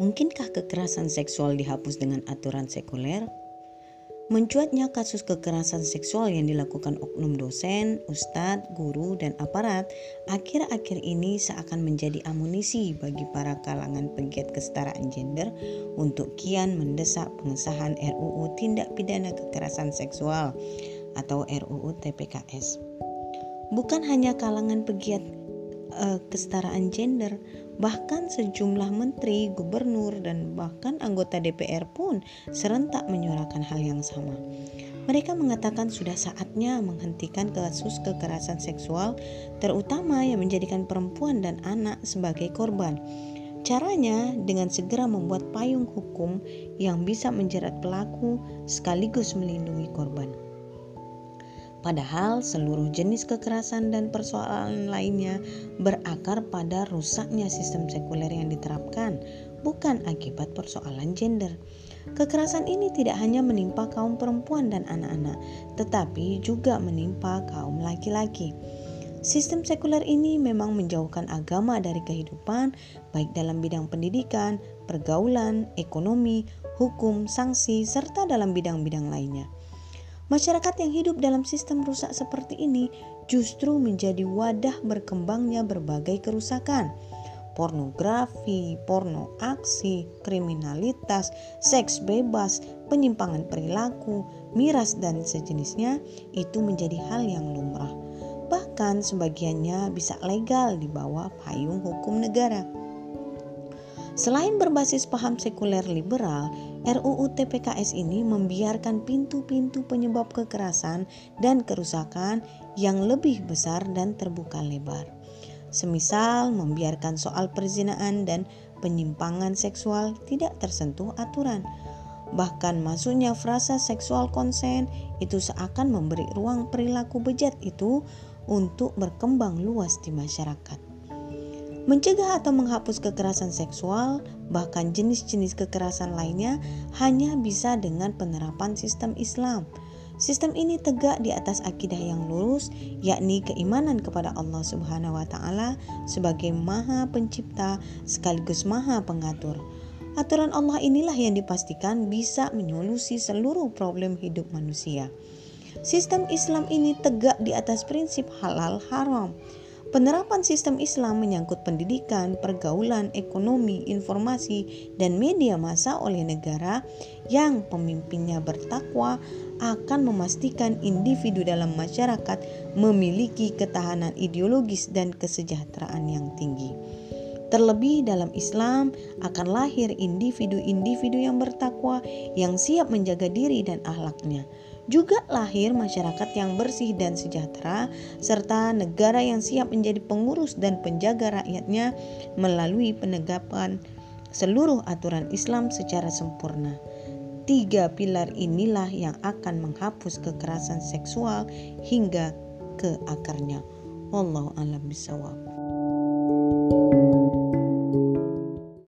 Mungkinkah kekerasan seksual dihapus dengan aturan sekuler? Mencuatnya kasus kekerasan seksual yang dilakukan oknum dosen, ustadz, guru, dan aparat akhir-akhir ini seakan menjadi amunisi bagi para kalangan pegiat kesetaraan gender untuk kian mendesak pengesahan RUU Tindak Pidana Kekerasan Seksual atau RUU TPKS. Bukan hanya kalangan pegiat uh, kesetaraan gender, Bahkan sejumlah menteri, gubernur, dan bahkan anggota DPR pun serentak menyuarakan hal yang sama. Mereka mengatakan sudah saatnya menghentikan kasus kekerasan seksual, terutama yang menjadikan perempuan dan anak sebagai korban. Caranya dengan segera membuat payung hukum yang bisa menjerat pelaku sekaligus melindungi korban. Padahal seluruh jenis kekerasan dan persoalan lainnya berakar pada rusaknya sistem sekuler yang diterapkan, bukan akibat persoalan gender. Kekerasan ini tidak hanya menimpa kaum perempuan dan anak-anak, tetapi juga menimpa kaum laki-laki. Sistem sekuler ini memang menjauhkan agama dari kehidupan, baik dalam bidang pendidikan, pergaulan, ekonomi, hukum, sanksi, serta dalam bidang-bidang lainnya. Masyarakat yang hidup dalam sistem rusak seperti ini justru menjadi wadah berkembangnya berbagai kerusakan. Pornografi, porno aksi, kriminalitas, seks bebas, penyimpangan perilaku, miras dan sejenisnya itu menjadi hal yang lumrah. Bahkan sebagiannya bisa legal di bawah payung hukum negara. Selain berbasis paham sekuler liberal, RUU TPKS ini membiarkan pintu-pintu penyebab kekerasan dan kerusakan yang lebih besar dan terbuka lebar. Semisal membiarkan soal perzinaan dan penyimpangan seksual tidak tersentuh aturan. Bahkan masuknya frasa seksual konsen itu seakan memberi ruang perilaku bejat itu untuk berkembang luas di masyarakat. Mencegah atau menghapus kekerasan seksual, bahkan jenis-jenis kekerasan lainnya, hanya bisa dengan penerapan sistem Islam. Sistem ini tegak di atas akidah yang lurus, yakni keimanan kepada Allah Subhanahu wa Ta'ala sebagai Maha Pencipta sekaligus Maha Pengatur. Aturan Allah inilah yang dipastikan bisa menyolusi seluruh problem hidup manusia. Sistem Islam ini tegak di atas prinsip halal haram Penerapan sistem Islam menyangkut pendidikan, pergaulan, ekonomi, informasi, dan media massa oleh negara yang pemimpinnya bertakwa akan memastikan individu dalam masyarakat memiliki ketahanan ideologis dan kesejahteraan yang tinggi. Terlebih dalam Islam akan lahir individu-individu yang bertakwa yang siap menjaga diri dan ahlaknya juga lahir masyarakat yang bersih dan sejahtera, serta negara yang siap menjadi pengurus dan penjaga rakyatnya melalui penegakan seluruh aturan Islam secara sempurna. Tiga pilar inilah yang akan menghapus kekerasan seksual hingga ke akarnya. Wallahu a'lam bishawab.